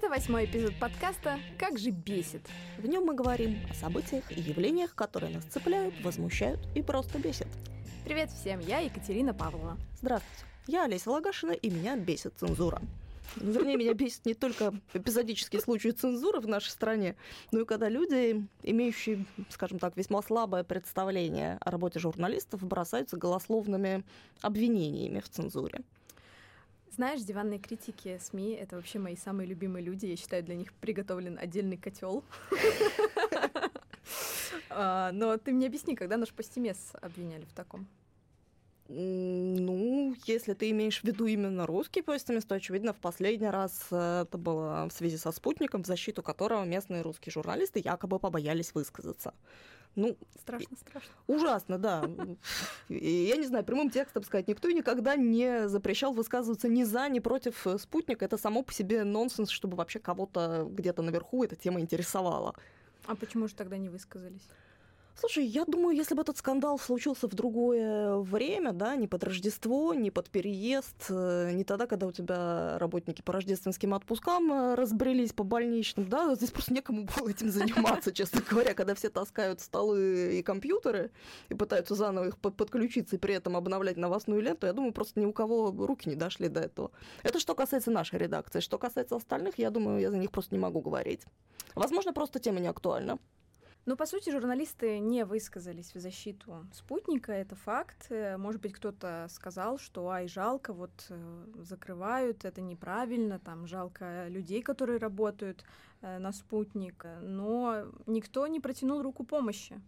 Это восьмой эпизод подкаста «Как же бесит». В нем мы говорим о событиях и явлениях, которые нас цепляют, возмущают и просто бесят. Привет всем, я Екатерина Павлова. Здравствуйте, я Олеся Лагашина, и меня бесит цензура. Вернее, меня бесит не только эпизодические случаи цензуры в нашей стране, но и когда люди, имеющие, скажем так, весьма слабое представление о работе журналистов, бросаются голословными обвинениями в цензуре. Знаешь, диванные критики СМИ — это вообще мои самые любимые люди. Я считаю, для них приготовлен отдельный котел. А, но ты мне объясни, когда наш постимес обвиняли в таком? Ну, если ты имеешь в виду именно русский постимес, то, очевидно, в последний раз э, это было в связи со спутником, в защиту которого местные русские журналисты якобы побоялись высказаться. Ну, страшно, страшно. Ужасно, да. Я не знаю, прямым текстом сказать, никто никогда не запрещал высказываться ни за, ни против спутника. Это само по себе нонсенс, чтобы вообще кого-то где-то наверху эта тема интересовала. А почему же тогда не высказались? Слушай, я думаю, если бы этот скандал случился в другое время, да, не под Рождество, не под переезд, э, не тогда, когда у тебя работники по рождественским отпускам э, разбрелись по больничным, да, здесь просто некому было этим заниматься, честно говоря, когда все таскают столы и компьютеры и пытаются заново их подключиться и при этом обновлять новостную ленту, я думаю, просто ни у кого руки не дошли до этого. Это что касается нашей редакции. Что касается остальных, я думаю, я за них просто не могу говорить. Возможно, просто тема не актуальна. Ну, по сути, журналисты не высказались в защиту спутника, это факт. Э, может быть, кто-то сказал, что ай, жалко, вот э, закрывают, это неправильно, там жалко людей, которые работают э, на спутник, но никто не протянул руку помощи.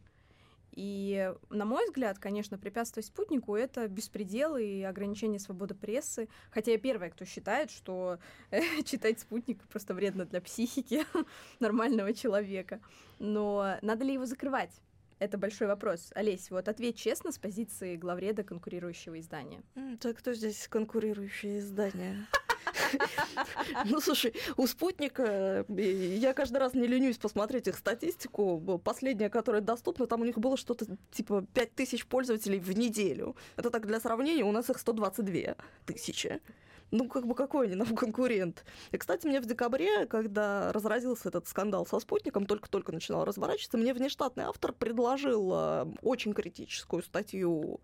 И, на мой взгляд, конечно, препятствовать спутнику — это беспредел и ограничение свободы прессы. Хотя я первая, кто считает, что э, читать спутник просто вредно для психики нормального человека. Но надо ли его закрывать? Это большой вопрос. Олесь, вот ответь честно с позиции главреда конкурирующего издания. Так кто здесь конкурирующее издание? Ну, слушай, у спутника э, я каждый раз не ленюсь посмотреть их статистику. Последняя, которая доступна, там у них было что-то типа 5 тысяч пользователей в неделю. Это так для сравнения, у нас их 122 тысячи. Ну, как бы какой они нам конкурент? И, кстати, мне в декабре, когда разразился этот скандал со спутником, только-только начинал разворачиваться, мне внештатный автор предложил э, очень критическую статью,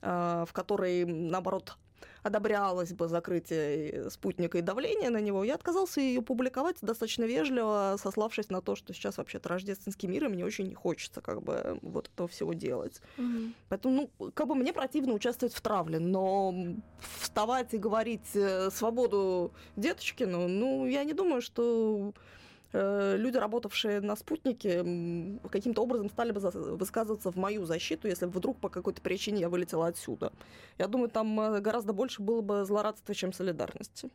э, в которой, наоборот, одобрялось бы закрытие спутника и давление на него, я отказался ее публиковать достаточно вежливо, сославшись на то, что сейчас вообще-то рождественский мир, и мне очень не хочется как бы вот этого всего делать. Mm-hmm. Поэтому, ну, как бы мне противно участвовать в травле, но вставать и говорить э, свободу Деточкину, ну, я не думаю, что Э, люди, работавшие на спутнике, каким-то образом стали бы высказываться в мою защиту, если вдруг по какой-то причине я вылетела отсюда. Я думаю, там э, гораздо больше было бы злорадства, чем солидарности.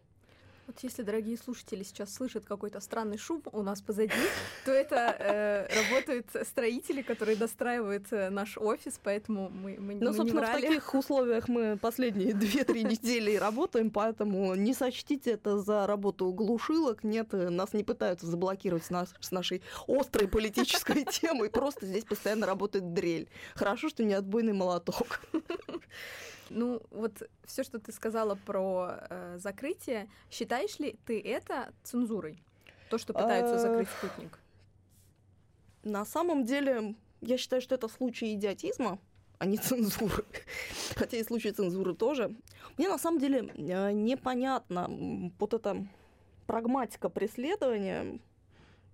Вот если, дорогие слушатели, сейчас слышат какой-то странный шум у нас позади, то это э, работают строители, которые достраивают э, наш офис, поэтому мы, ну, собственно, не врали. в таких условиях мы последние 2-3 недели работаем, поэтому не сочтите это за работу глушилок. Нет, нас не пытаются заблокировать с нашей острой политической темой, просто здесь постоянно работает дрель. Хорошо, что не отбойный молоток. Ну, вот все, что ты сказала про э, закрытие, считаешь ли ты это цензурой? То, что пытаются закрыть спутник? На самом деле, я считаю, что это случай идиотизма, а не цензуры. Хотя и случай цензуры тоже. Мне на самом деле э, непонятно вот эта прагматика преследования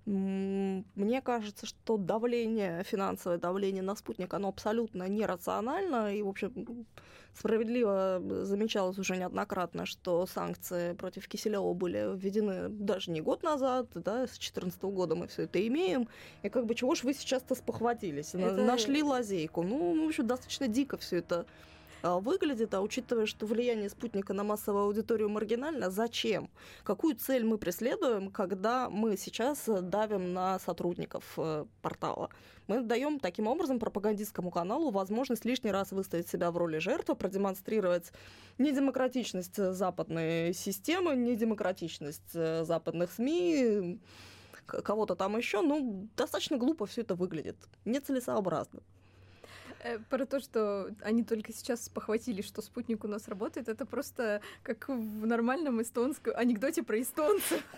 мне кажется, что давление, финансовое давление на спутник, оно абсолютно нерационально. И, в общем, справедливо замечалось уже неоднократно, что санкции против Киселева были введены даже не год назад, да, с 2014 года мы все это имеем. И как бы чего ж вы сейчас-то спохватились? Это... Нашли лазейку. Ну, в общем, достаточно дико все это выглядит, а учитывая, что влияние спутника на массовую аудиторию маргинально, зачем? Какую цель мы преследуем, когда мы сейчас давим на сотрудников э, портала? Мы даем таким образом пропагандистскому каналу возможность лишний раз выставить себя в роли жертвы, продемонстрировать недемократичность западной системы, недемократичность э, западных СМИ, кого-то там еще, ну, достаточно глупо все это выглядит, нецелесообразно. Э, про то, что они только сейчас похватились, что спутник у нас работает, это просто как в нормальном эстонском анекдоте про эстонцев.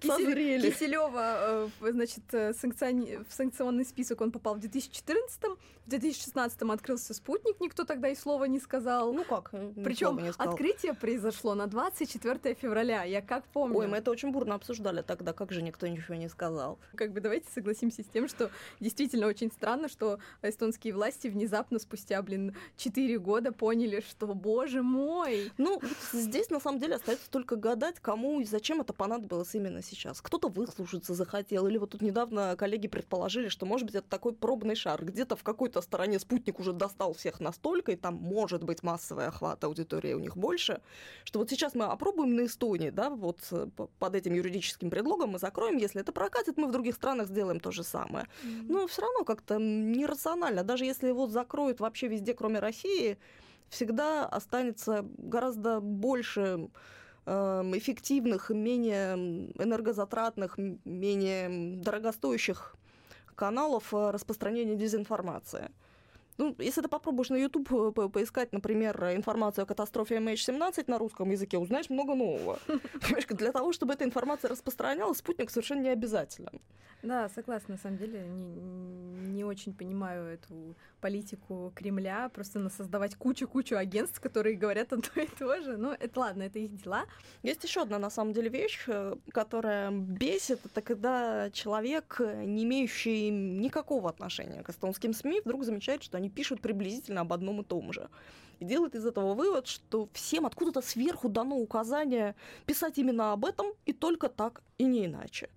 Киселева, э, значит, э, в санкционный список он попал в 2014 в 2016 открылся спутник, никто тогда и слова не сказал. Ну как? Причем открытие произошло на 24 февраля, я как помню. Ой, мы это очень бурно обсуждали тогда, как же никто ничего не сказал. Как бы давайте согласимся с тем, что действительно очень странно, что эстонские власти внезапно спустя, блин, 4 года поняли, что, боже мой. Ну, здесь на самом деле остается только гадать, кому и зачем это понадобилось именно сейчас. Кто-то выслушаться захотел, или вот тут недавно коллеги предположили, что, может быть, это такой пробный шар. Где-то в какой-то стороне спутник уже достал всех настолько, и там может быть массовый охват аудитории у них больше, что вот сейчас мы опробуем на Эстонии, да, вот э, под этим юридическим предлогом мы закроем, если это прокатит, мы в других странах сделаем то же самое. Mm-hmm. Но все равно как-то нерационально, даже если его закроют вообще везде, кроме России, всегда останется гораздо больше эм, эффективных, менее энергозатратных, менее дорогостоящих каналов э, распространения дезинформации. Ну, если ты попробуешь на YouTube э, поискать, например, информацию о катастрофе MH17 на русском языке, узнаешь много нового. Понимаешь, для того, чтобы эта информация распространялась, спутник совершенно не обязателен. Да, согласна, на самом деле, не, не очень понимаю эту политику Кремля, просто на создавать кучу-кучу агентств, которые говорят одно и то же. Ну, это ладно, это их дела. Есть еще одна, на самом деле, вещь, э, которая бесит, это когда человек, не имеющий никакого отношения к эстонским СМИ, вдруг замечает, что они пишут приблизительно об одном и том же. И делает из этого вывод, что всем откуда-то сверху дано указание писать именно об этом и только так и не иначе.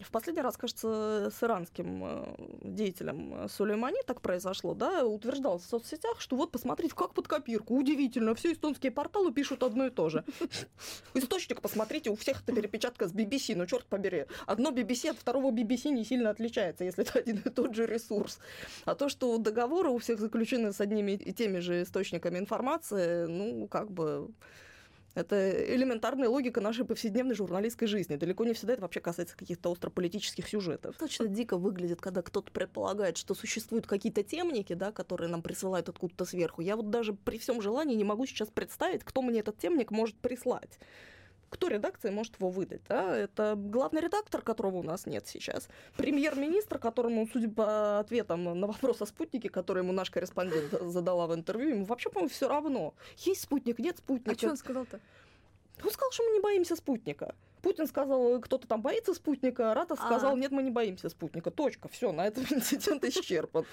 В последний раз, кажется, с иранским э, деятелем Сулеймани так произошло, да, утверждал в соцсетях, что вот посмотрите, как под копирку, удивительно, все эстонские порталы пишут одно и то же. Источник, посмотрите, у всех это перепечатка с BBC, ну черт побери, одно BBC от второго BBC не сильно отличается, если это один и тот же ресурс. А то, что договоры у всех заключены с одними и теми же источниками информации, ну, как бы это элементарная логика нашей повседневной журналистской жизни. Далеко не всегда это вообще касается каких-то острополитических сюжетов. Точно дико выглядит, когда кто-то предполагает, что существуют какие-то темники, да, которые нам присылают откуда-то сверху. Я вот даже при всем желании не могу сейчас представить, кто мне этот темник может прислать кто редакция может его выдать? Да? Это главный редактор, которого у нас нет сейчас. Премьер-министр, которому, судя по ответам на вопрос о спутнике, который ему наш корреспондент задала в интервью, ему вообще, по-моему, все равно. Есть спутник, нет спутника. А что он сказал-то? Он сказал, что мы не боимся спутника. Путин сказал, кто-то там боится спутника, Ратов а. сказал, нет, мы не боимся спутника. Точка. Все, на этом инцидент исчерпан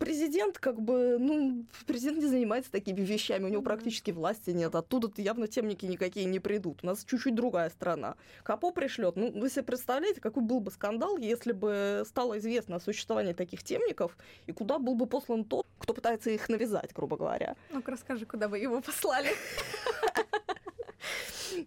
президент, как бы, ну, президент не занимается такими вещами, у него практически власти нет, оттуда явно темники никакие не придут. У нас чуть-чуть другая страна. Капо пришлет. Ну, вы себе представляете, какой был бы скандал, если бы стало известно о существовании таких темников, и куда был бы послан тот, кто пытается их навязать, грубо говоря. Ну-ка расскажи, куда бы его послали.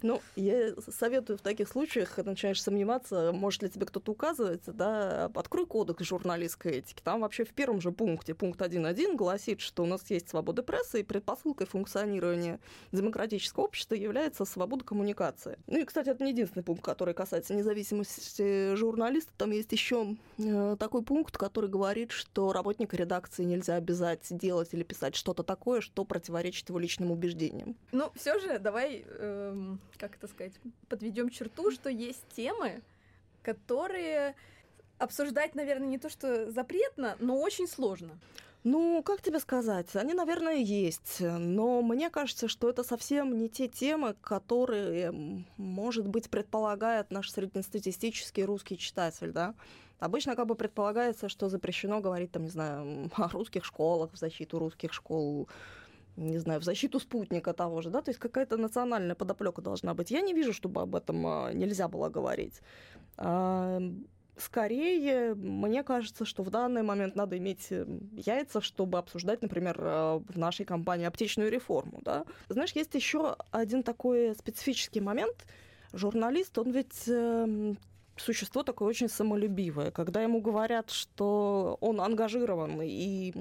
Ну, я советую в таких случаях, начинаешь сомневаться, может ли тебе кто-то указывать, да, открой кодекс журналистской этики. Там вообще в первом же пункте, пункт 1.1, гласит, что у нас есть свобода прессы, и предпосылкой функционирования демократического общества является свобода коммуникации. Ну и, кстати, это не единственный пункт, который касается независимости журналиста. Там есть еще э, такой пункт, который говорит, что работника редакции нельзя обязать делать или писать что-то такое, что противоречит его личным убеждениям. Ну, все же давай эм, как это сказать, подведем черту, что есть темы, которые обсуждать, наверное, не то, что запретно, но очень сложно. Ну, как тебе сказать? Они, наверное, есть, но мне кажется, что это совсем не те темы, которые, может быть, предполагает наш среднестатистический русский читатель, да? Обычно как бы предполагается, что запрещено говорить, там, не знаю, о русских школах, в защиту русских школ, не знаю, в защиту спутника того же, да, то есть какая-то национальная подоплека должна быть. Я не вижу, чтобы об этом а, нельзя было говорить. А, скорее, мне кажется, что в данный момент надо иметь э, яйца, чтобы обсуждать, например, а, в нашей компании аптечную реформу. Да? Знаешь, есть еще один такой специфический момент. Журналист, он ведь эм, существо такое очень самолюбивое. Когда ему говорят, что он ангажирован и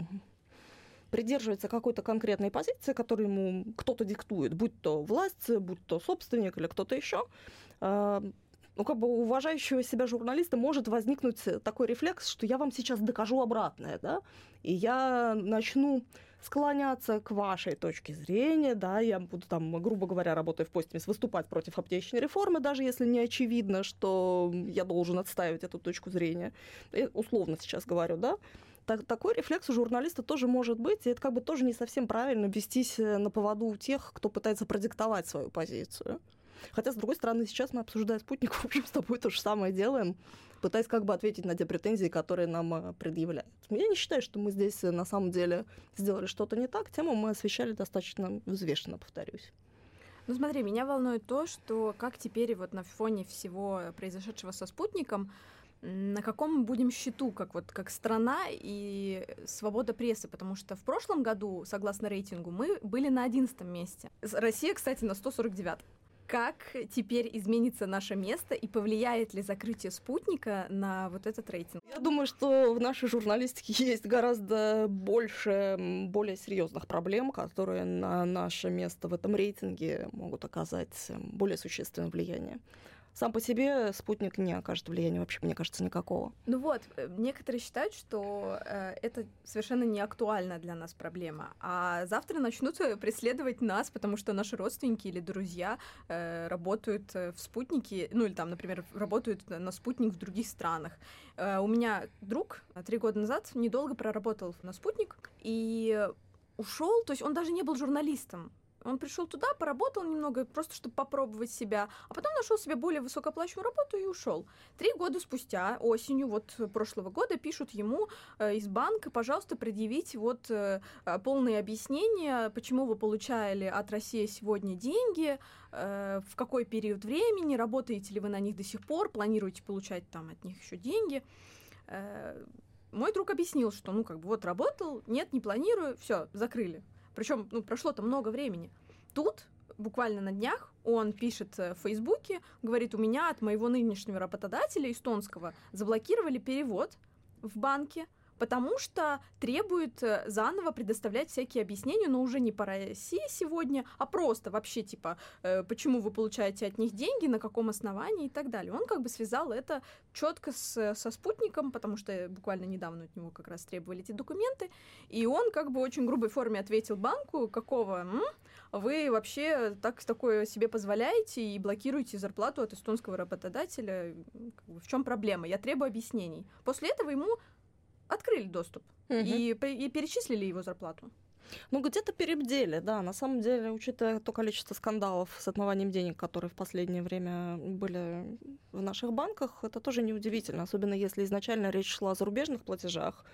придерживается какой-то конкретной позиции, которую ему кто-то диктует, будь то власть, будь то собственник или кто-то еще, а, ну, как бы у уважающего себя журналиста может возникнуть такой рефлекс, что я вам сейчас докажу обратное, да, и я начну склоняться к вашей точке зрения, да, я буду там, грубо говоря, работая в постимес, выступать против аптечной реформы, даже если не очевидно, что я должен отстаивать эту точку зрения. Я условно сейчас говорю, да. Так, такой рефлекс у журналиста тоже может быть, и это как бы тоже не совсем правильно вестись э, на поводу у тех, кто пытается продиктовать свою позицию. Хотя, с другой стороны, сейчас мы, обсуждая спутник, в общем, с тобой то же самое делаем, пытаясь как бы ответить на те претензии, которые нам э, предъявляют. Я не считаю, что мы здесь э, на самом деле сделали что-то не так. Тему мы освещали достаточно взвешенно, повторюсь. Ну смотри, меня волнует то, что как теперь вот на фоне всего произошедшего со спутником, на каком будем счету, как вот как страна и свобода прессы, потому что в прошлом году, согласно рейтингу, мы были на 11 месте. Россия, кстати, на 149 как теперь изменится наше место и повлияет ли закрытие спутника на вот этот рейтинг? Я думаю, что в нашей журналистике есть гораздо больше, более серьезных проблем, которые на наше место в этом рейтинге могут оказать более существенное влияние сам по себе спутник не окажет влияния вообще, мне кажется, никакого. Ну вот, э, некоторые считают, что э, это совершенно не актуальна для нас проблема, а завтра начнут э, преследовать нас, потому что наши родственники или друзья э, работают э, в спутнике, ну или там, например, работают на спутник в других странах. Э, у меня друг три года назад недолго проработал на спутник и ушел, то есть он даже не был журналистом, он пришел туда, поработал немного, просто чтобы попробовать себя, а потом нашел себе более высокооплачиваемую работу и ушел. Три года спустя, осенью вот прошлого года, пишут ему э, из банка, пожалуйста, предъявите вот э, полные объяснения, почему вы получали от России сегодня деньги, э, в какой период времени, работаете ли вы на них до сих пор, планируете получать там от них еще деньги. Э, мой друг объяснил, что ну как бы вот работал, нет, не планирую, все, закрыли. Причем, ну, прошло-то много времени. Тут буквально на днях он пишет в Фейсбуке, говорит, у меня от моего нынешнего работодателя эстонского заблокировали перевод в банке, потому что требует э, заново предоставлять всякие объяснения, но уже не по России сегодня, а просто вообще типа, э, почему вы получаете от них деньги, на каком основании и так далее. Он как бы связал это четко с, со спутником, потому что буквально недавно от него как раз требовали эти документы, и он как бы очень грубой форме ответил банку, какого м? вы вообще так такое себе позволяете и блокируете зарплату от эстонского работодателя. В чем проблема? Я требую объяснений. После этого ему открыли доступ угу. и, и перечислили его зарплату. Ну, где-то перебдели, да. На самом деле, учитывая то количество скандалов с отмыванием денег, которые в последнее время были в наших банках, это тоже неудивительно, особенно если изначально речь шла о зарубежных платежах,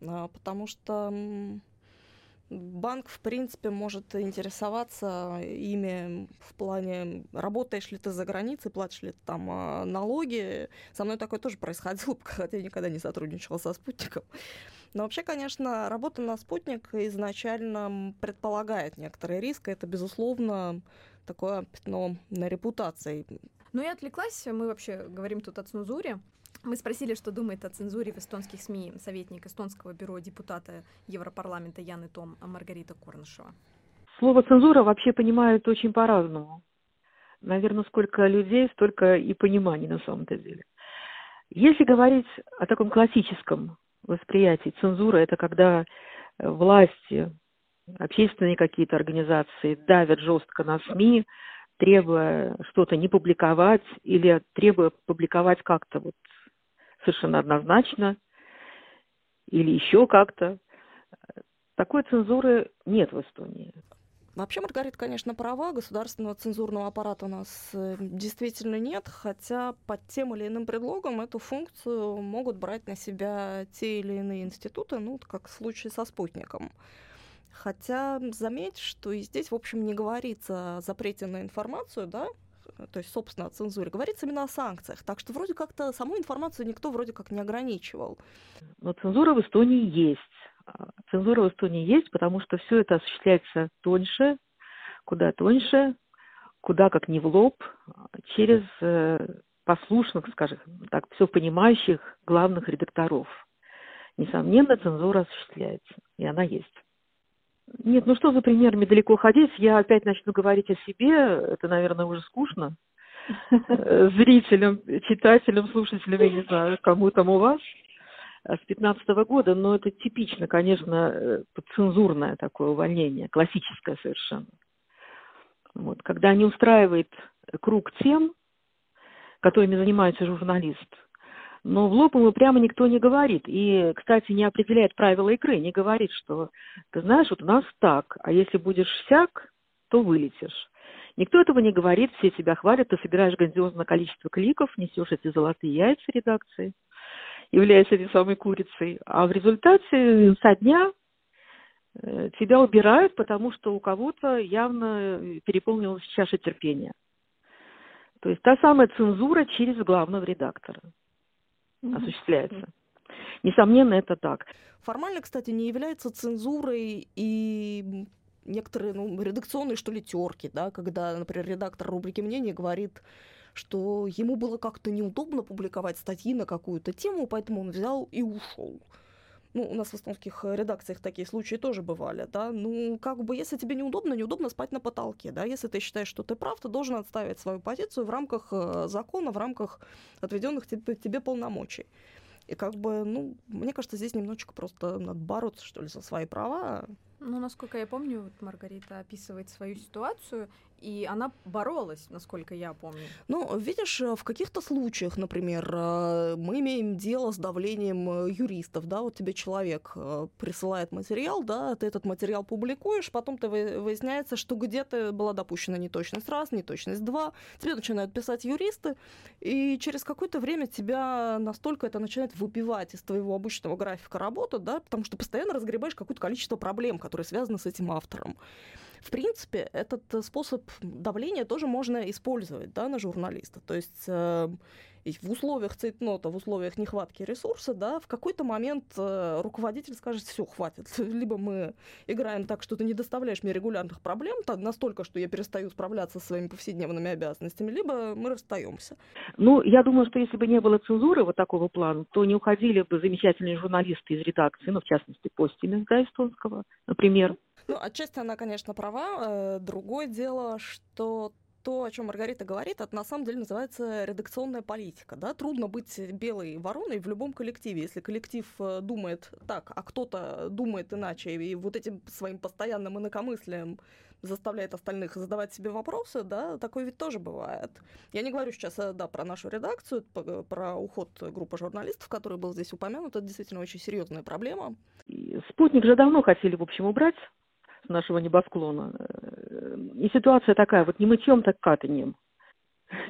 а, потому что банк, в принципе, может интересоваться ими в плане, работаешь ли ты за границей, платишь ли ты там а, налоги. Со мной такое тоже происходило, хотя я никогда не сотрудничала со спутником. Но вообще, конечно, работа на спутник изначально предполагает некоторый риск. Это, безусловно, такое пятно на репутации. Ну и отвлеклась, мы вообще говорим тут о цензуре. Мы спросили, что думает о цензуре в эстонских СМИ советник эстонского бюро депутата Европарламента Яны Том Маргарита Корнышева. Слово цензура вообще понимают очень по-разному. Наверное, сколько людей, столько и пониманий на самом-то деле. Если говорить о таком классическом восприятии, цензура – это когда власти, общественные какие-то организации давят жестко на СМИ, требуя что-то не публиковать или требуя публиковать как-то вот совершенно однозначно или еще как-то. Такой цензуры нет в Эстонии. Вообще, Маргарита, конечно, права. Государственного цензурного аппарата у нас э, действительно нет, хотя под тем или иным предлогом эту функцию могут брать на себя те или иные институты, ну, как в случае со спутником. Хотя заметь, что и здесь, в общем, не говорится о запрете на информацию, да, то есть, собственно, о цензуре, говорится именно о санкциях. Так что вроде как-то саму информацию никто вроде как не ограничивал. Но цензура в Эстонии есть. А, цензура в Эстонии есть, потому что все это осуществляется тоньше, куда тоньше, куда как не в лоб, через э, послушных, скажем так, все понимающих главных редакторов. Несомненно, цензура осуществляется, и она есть. Нет, ну что за примерами далеко ходить? Я опять начну говорить о себе. Это, наверное, уже скучно. э, зрителям, читателям, слушателям, я не знаю, кому там у вас, с 15 года, но это типично, конечно, цензурное такое увольнение, классическое совершенно. Вот, когда не устраивает круг тем, которыми занимается журналист, но в лоб ему прямо никто не говорит. И, кстати, не определяет правила игры, не говорит, что, ты знаешь, вот у нас так, а если будешь всяк, то вылетишь. Никто этого не говорит, все тебя хвалят, ты собираешь грандиозное количество кликов, несешь эти золотые яйца редакции, являясь этой самой курицей, а в результате со дня э, тебя убирают, потому что у кого-то явно переполнилась чаша терпения. То есть та самая цензура через главного редактора mm-hmm. осуществляется. Несомненно, это так. Формально, кстати, не является цензурой и некоторые ну, редакционные, что ли, терки, да, когда, например, редактор рубрики «Мнение» говорит, что ему было как-то неудобно публиковать статьи на какую-то тему, поэтому он взял и ушел. Ну, у нас в эстонских редакциях такие случаи тоже бывали, да. Ну, как бы, если тебе неудобно, неудобно спать на потолке, да. Если ты считаешь, что ты прав, ты должен отставить свою позицию в рамках э, закона, в рамках отведенных тебе, тебе полномочий. И как бы, ну, мне кажется, здесь немножечко просто надо бороться, что ли, за свои права. Ну, насколько я помню, вот Маргарита описывает свою ситуацию, и она боролась, насколько я помню. Ну, видишь, э, в каких-то случаях, например, э, мы имеем дело с давлением э, юристов, да, вот тебе человек присылает материал, да, ты этот материал публикуешь, потом ты выясняется, что где-то была допущена неточность раз, неточность два, тебе начинают писать юристы, и через какое-то время тебя настолько это начинает выбивать из твоего обычного графика работы, да, потому что постоянно разгребаешь какое-то количество проблем, которые связаны с этим автором. В принципе, этот э, способ давления тоже можно использовать да, на журналиста. То есть э, в условиях цейтнота, в условиях нехватки ресурса, да, в какой-то момент э, руководитель скажет, все, хватит, либо мы играем так, что ты не доставляешь мне регулярных проблем, так, настолько, что я перестаю справляться со своими повседневными обязанностями, либо мы расстаемся. Ну, я думаю, что если бы не было цензуры вот такого плана, то не уходили бы замечательные журналисты из редакции, ну, в частности, Постина, да, эстонского, например, ну, отчасти она, конечно, права. Э, другое дело, что то, о чем Маргарита говорит, это на самом деле называется редакционная политика. Да? Трудно быть белой вороной в любом коллективе. Если коллектив э, думает так, а кто-то думает иначе, и вот этим своим постоянным инакомыслием заставляет остальных задавать себе вопросы, да, такое ведь тоже бывает. Я не говорю сейчас, э, да, про нашу редакцию, про уход группы журналистов, который был здесь упомянут, это действительно очень серьезная проблема. Спутник же давно хотели, в общем, убрать с нашего небосклона. И ситуация такая, вот не мытьем, так катанием.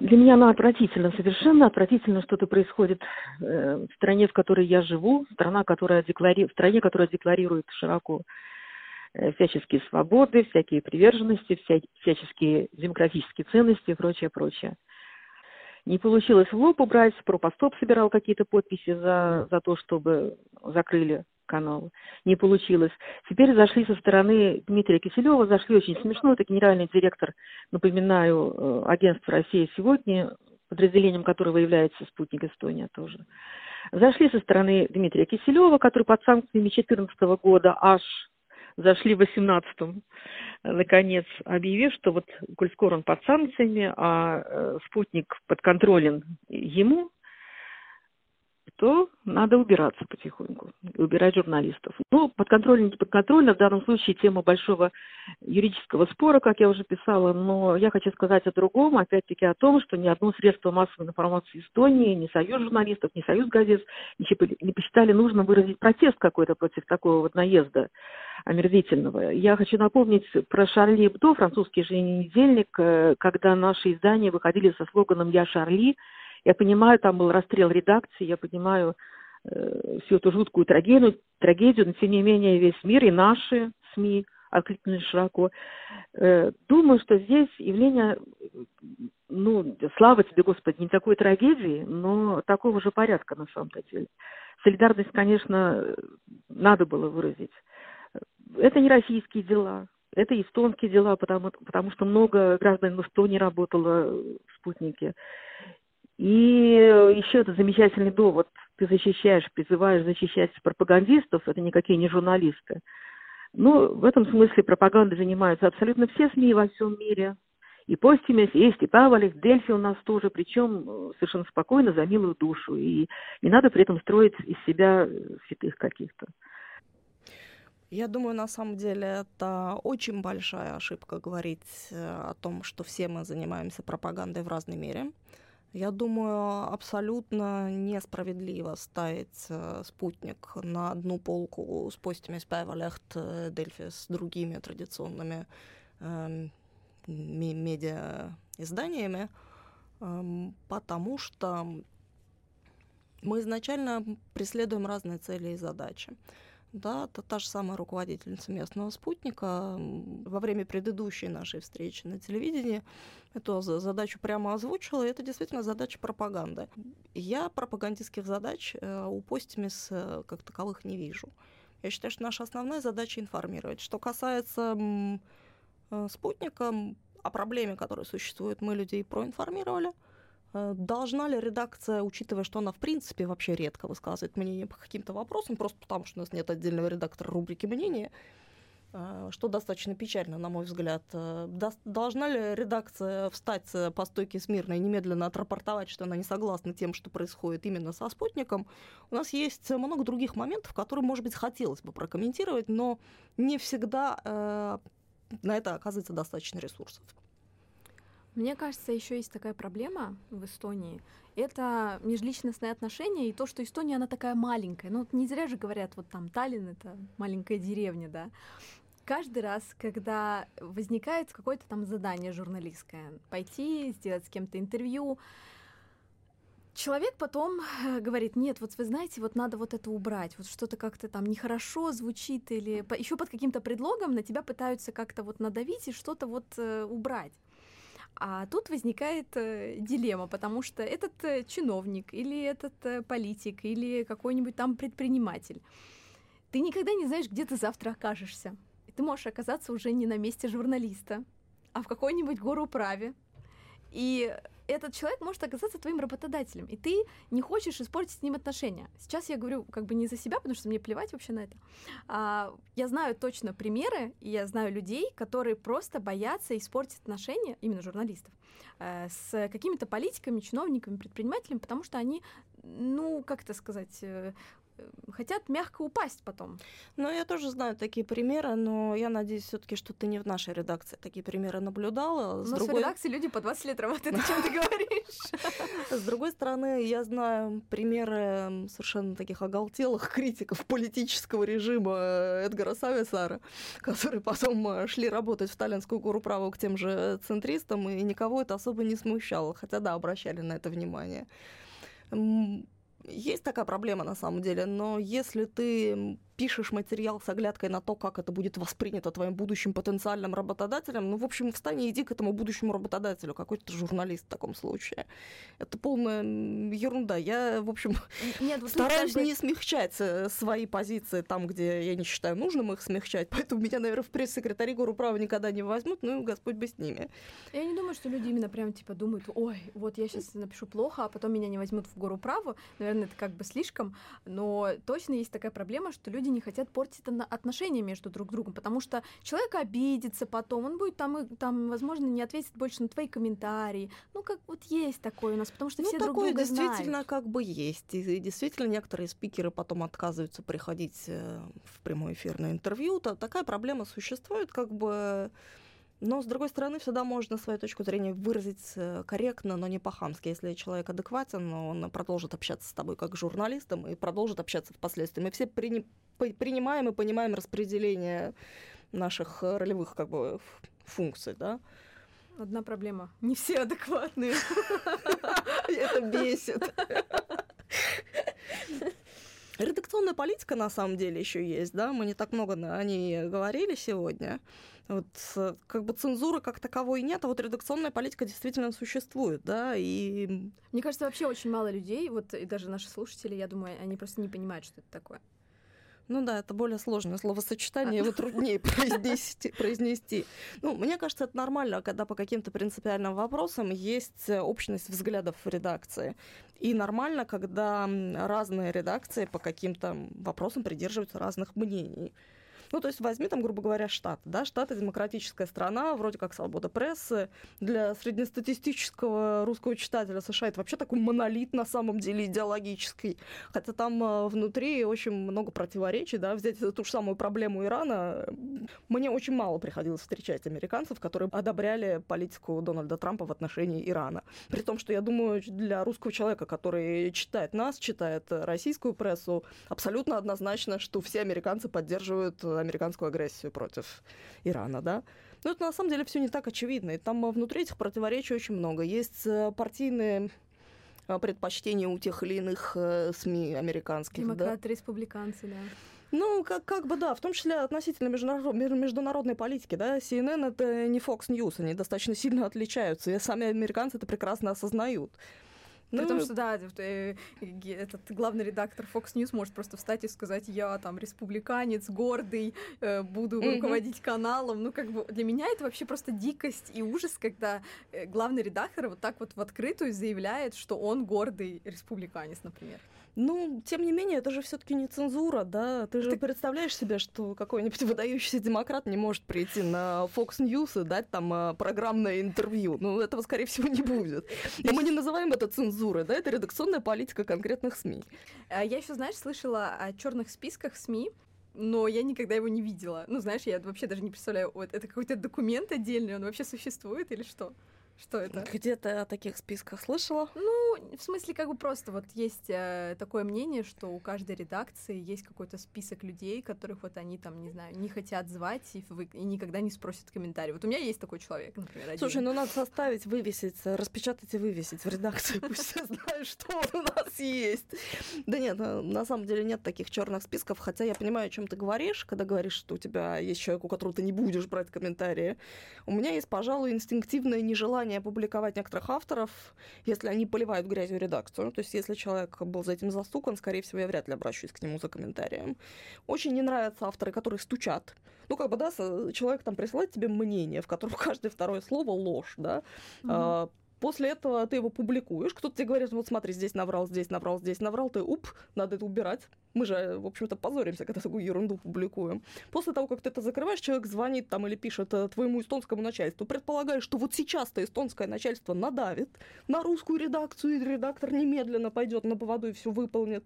Для меня она отвратительно, совершенно отвратительно что-то происходит э, в стране, в которой я живу, страна, которая деклари... в стране, которая декларирует широко э, всяческие свободы, всякие приверженности, вся... всяческие демократические ценности и прочее, прочее. Не получилось в лоб убрать, Пропостоп собирал какие-то подписи за, за то, чтобы закрыли канала. Не получилось. Теперь зашли со стороны Дмитрия Киселева, зашли очень смешно. Это генеральный директор, напоминаю, э, агентства «Россия сегодня», подразделением которого является «Спутник Эстония» тоже. Зашли со стороны Дмитрия Киселева, который под санкциями 2014 года аж зашли в 18-м, наконец, объявив, что вот, коль скоро он под санкциями, а э, спутник подконтролен ему, то надо убираться потихоньку, убирать журналистов. Ну, подконтрольно, не подконтрольно, в данном случае тема большого юридического спора, как я уже писала, но я хочу сказать о другом, опять-таки о том, что ни одно средство массовой информации Эстонии, ни союз журналистов, ни союз газет не посчитали нужно выразить протест какой-то против такого вот наезда омерзительного. Я хочу напомнить про Шарли Эбдо, французский еженедельник, э, когда наши издания выходили со слоганом «Я Шарли», я понимаю, там был расстрел редакции, я понимаю э, всю эту жуткую трагедию, трагедию, но тем не менее весь мир и наши СМИ откликнулись широко. Э, думаю, что здесь явление, ну, слава тебе, Господи, не такой трагедии, но такого же порядка на самом-то деле. Солидарность, конечно, надо было выразить. Это не российские дела, это эстонские дела, потому, потому что много граждан в Эстонии работало в спутнике. И еще это замечательный довод. Ты защищаешь, призываешь защищать пропагандистов, это никакие не журналисты. Ну, в этом смысле пропагандой занимаются абсолютно все СМИ во всем мире. И Постимес, есть и Павелев, Дельфи у нас тоже, причем э, совершенно спокойно, за милую душу. И не надо при этом строить из себя э, святых каких-то. Я думаю, на самом деле это очень большая ошибка говорить э, о том, что все мы занимаемся пропагандой в разной мере. Я думаю, абсолютно несправедливо ставить э, спутник на одну полку с постами Спайвалехт э, Дельфи с другими традиционными э, медиа-изданиями, э, потому что мы изначально преследуем разные цели и задачи. Да, это та же самая руководительница местного спутника во время предыдущей нашей встречи на телевидении эту задачу прямо озвучила, и это действительно задача пропаганды. Я пропагандистских задач э, у Постимис э, как таковых не вижу. Я считаю, что наша основная задача информировать. Что касается э, спутника, о проблеме, которая существует, мы людей проинформировали – должна ли редакция, учитывая, что она в принципе вообще редко высказывает мнение по каким-то вопросам, просто потому что у нас нет отдельного редактора рубрики «Мнение», э, что достаточно печально, на мой взгляд. Э, должна ли редакция встать по стойке смирно и немедленно отрапортовать, что она не согласна тем, что происходит именно со спутником? У нас есть много других моментов, которые, может быть, хотелось бы прокомментировать, но не всегда на это оказывается достаточно ресурсов. Мне кажется, еще есть такая проблема в Эстонии. Это межличностные отношения и то, что Эстония, она такая маленькая. Ну, не зря же говорят, вот там Таллин — это маленькая деревня, да. Каждый раз, когда возникает какое-то там задание журналистское, пойти, сделать с кем-то интервью, человек потом э, говорит, нет, вот вы знаете, вот надо вот это убрать, вот что-то как-то там нехорошо звучит или еще под каким-то предлогом на тебя пытаются как-то вот надавить и что-то вот э, убрать. А тут возникает э, дилемма, потому что этот э, чиновник или этот э, политик или какой-нибудь там предприниматель, ты никогда не знаешь, где ты завтра окажешься. Ты можешь оказаться уже не на месте журналиста, а в какой-нибудь гору праве. И этот человек может оказаться твоим работодателем, и ты не хочешь испортить с ним отношения. Сейчас я говорю как бы не за себя, потому что мне плевать вообще на это. А, я знаю точно примеры, и я знаю людей, которые просто боятся испортить отношения, именно журналистов, э, с какими-то политиками, чиновниками, предпринимателями, потому что они, ну, как это сказать, э, хотят мягко упасть потом. Ну, я тоже знаю такие примеры, но я надеюсь все таки что ты не в нашей редакции такие примеры наблюдала. У нас другой... в редакции люди по 20 лет работают, о чем ты говоришь? С другой стороны, я знаю примеры совершенно таких оголтелых критиков политического режима Эдгара Сависара, которые потом э, шли работать в Таллинскую гору праву к тем же центристам, и никого это особо не смущало, хотя да, обращали на это внимание есть такая проблема на самом деле, но если ты пишешь материал с оглядкой на то, как это будет воспринято твоим будущим потенциальным работодателем, ну, в общем, встань и иди к этому будущему работодателю, какой-то журналист в таком случае. Это полная ерунда. Я, в общем, Нет, вот стараюсь не смягчать э, свои позиции там, где я не считаю нужным их смягчать, поэтому меня, наверное, в пресс-секретари Горуправа никогда не возьмут, ну, Господь бы с ними. Я не думаю, что люди именно прям, типа, думают, ой, вот я сейчас напишу плохо, а потом меня не возьмут в гору праву. Наверное, это как бы слишком, но точно есть такая проблема, что люди не хотят портить отношения между друг другом, потому что человек обидится потом, он будет там, там возможно, не ответит больше на твои комментарии. Ну, как вот есть такое у нас, потому что ну, все друг друга действительно знают. как бы есть. И действительно некоторые спикеры потом отказываются приходить э, в прямой эфир на интервью. То такая проблема существует, как бы но, с другой стороны, всегда можно свою точку зрения выразить э, корректно, но не по-хамски. Если человек адекватен, он продолжит общаться с тобой как журналистом и продолжит общаться впоследствии. Мы все при... принимаем и понимаем распределение наших э, ролевых как бы, функций, да? Одна проблема. Не все адекватные. Это бесит. Редакционная политика на самом деле еще есть, да, мы не так много о ней говорили сегодня. Вот как бы цензуры как таковой нет, а вот редакционная политика действительно существует, да, и... Мне кажется, вообще очень мало людей, вот и даже наши слушатели, я думаю, они просто не понимают, что это такое. Ну да, это более сложное словосочетание, его труднее произнести, произнести. Ну, мне кажется, это нормально, когда по каким-то принципиальным вопросам есть общность взглядов в редакции. И нормально, когда разные редакции по каким-то вопросам придерживаются разных мнений. Ну, то есть возьми там, грубо говоря, Штат. Да? Штаты демократическая страна, вроде как свобода прессы. Для среднестатистического русского читателя США это вообще такой монолит на самом деле идеологический. Хотя там э, внутри очень много противоречий. Да? Взять ту же самую проблему Ирана. Мне очень мало приходилось встречать американцев, которые одобряли политику Дональда Трампа в отношении Ирана. При том, что я думаю, для русского человека, который читает нас, читает российскую прессу, абсолютно однозначно, что все американцы поддерживают американскую агрессию против Ирана, да. Но это на самом деле все не так очевидно. И там внутри этих противоречий очень много. Есть э, партийные э, предпочтения у тех или иных э, СМИ американских. Демократы, да? республиканцы, да. Ну, как, как бы да, в том числе относительно международ, международной политики, да, CNN это не Fox News, они достаточно сильно отличаются, и сами американцы это прекрасно осознают. Ну, При том, что, да, э, этот главный редактор Fox News может просто встать и сказать, я там республиканец, гордый, э, буду mm-hmm. руководить каналом. Ну, как бы для меня это вообще просто дикость и ужас, когда э, главный редактор вот так вот в открытую заявляет, что он гордый республиканец, например. Ну, тем не менее, это же все-таки не цензура, да? Ты же так... представляешь себе, что какой-нибудь выдающийся демократ не может прийти на Fox News и дать там а, программное интервью. Ну, этого, скорее всего, не будет. И мы не называем это цензурой, да? Это редакционная политика конкретных СМИ. А я еще, знаешь, слышала о черных списках СМИ, но я никогда его не видела. Ну, знаешь, я вообще даже не представляю, вот это какой-то документ отдельный, он вообще существует или что? Что это? Где ты о таких списках слышала? Ну, в смысле, как бы просто вот есть э, такое мнение, что у каждой редакции есть какой-то список людей, которых вот они там, не знаю, не хотят звать и, вы, и никогда не спросят комментарий. Вот у меня есть такой человек, например, один. Слушай, ну надо составить, вывесить, распечатать и вывесить в редакции. Пусть все знают, что он у нас есть. Да нет, на самом деле нет таких черных списков, хотя я понимаю, о чем ты говоришь, когда говоришь, что у тебя есть человек, у которого ты не будешь брать комментарии. У меня есть, пожалуй, инстинктивное нежелание нежелание публиковать некоторых авторов, если они поливают грязью редакцию. То есть если человек был за этим застукан, скорее всего, я вряд ли обращусь к нему за комментарием. Очень не нравятся авторы, которые стучат. Ну, как бы, да, человек там присылает тебе мнение, в котором каждое второе слово ложь, да. Mm-hmm. После этого ты его публикуешь, кто-то тебе говорит, вот смотри, здесь наврал, здесь наврал, здесь наврал, ты уп, надо это убирать. Мы же, в общем-то, позоримся, когда такую ерунду публикуем. После того, как ты это закрываешь, человек звонит там или пишет э, твоему эстонскому начальству, предполагаешь, что вот сейчас-то эстонское начальство надавит на русскую редакцию, и редактор немедленно пойдет на поводу и все выполнит.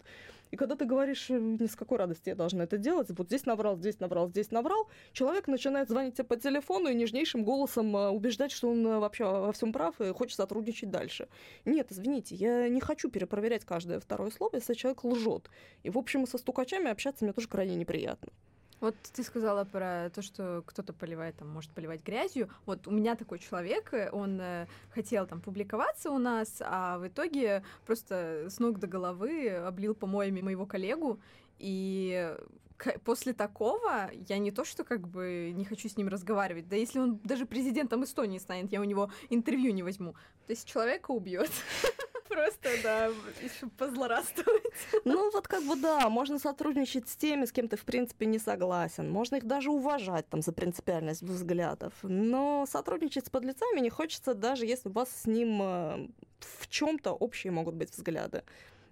И когда ты говоришь, э, ни с какой радости я должна это делать, вот здесь наврал, здесь наврал, здесь наврал, человек начинает звонить тебе по телефону и нежнейшим голосом э, убеждать, что он вообще во всем прав и хочет сотрудничать дальше. Нет, извините, я не хочу перепроверять каждое второе слово, если человек лжет. И, в общем, со стукачами общаться мне тоже крайне неприятно. Вот ты сказала про то, что кто-то поливает, там, может поливать грязью. Вот у меня такой человек, он э, хотел там публиковаться у нас, а в итоге просто с ног до головы облил помоями моего коллегу, и после такого я не то, что как бы не хочу с ним разговаривать, да если он даже президентом Эстонии станет, я у него интервью не возьму. То есть человека убьет. Просто, да, еще позлорадствовать. Ну, вот как бы да, можно сотрудничать с теми, с кем ты, в принципе, не согласен. Можно их даже уважать там за принципиальность взглядов. Но сотрудничать с подлецами не хочется, даже если у вас с ним э, в чем-то общие могут быть взгляды.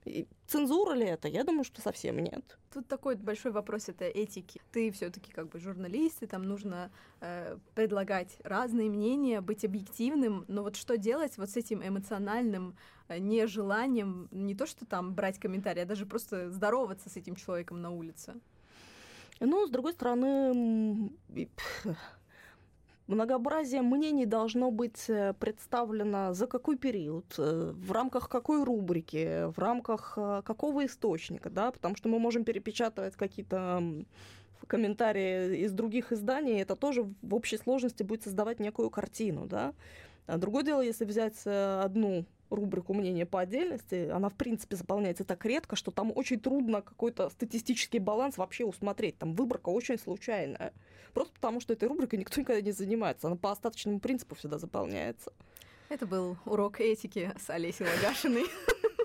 И цензура ли это? Я думаю, что совсем нет. Тут такой большой вопрос это этики. Ты все-таки как бы журналист, и там нужно э, предлагать разные мнения, быть объективным. Но вот что делать вот с этим эмоциональным э, нежеланием не то, что там брать комментарии, а даже просто здороваться с этим человеком на улице? Ну, с другой стороны, Многообразие мнений должно быть э, представлено за какой период, э, в рамках какой рубрики, в рамках э, какого источника, да, потому что мы можем перепечатывать какие-то комментарии из других изданий, это тоже в общей сложности будет создавать некую картину, да. А другое дело, если взять одну рубрику мнения по отдельности, она, в принципе, заполняется так редко, что там очень трудно какой-то статистический баланс вообще усмотреть. Там выборка очень случайная. Просто потому, что этой рубрикой никто никогда не занимается. Она по остаточному принципу всегда заполняется. Это был урок этики с Олесей Лагашиной.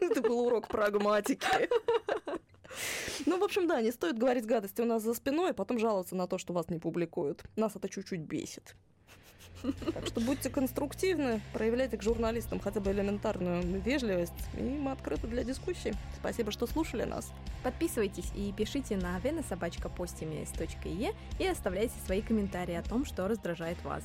Это был урок прагматики. Ну, в общем, да, не стоит говорить гадости у нас за спиной, а потом жаловаться на то, что вас не публикуют. Нас это чуть-чуть бесит. Так что будьте конструктивны, проявляйте к журналистам хотя бы элементарную вежливость, и мы открыты для дискуссий. Спасибо, что слушали нас. Подписывайтесь и пишите на венасобачкапостимес.е и оставляйте свои комментарии о том, что раздражает вас.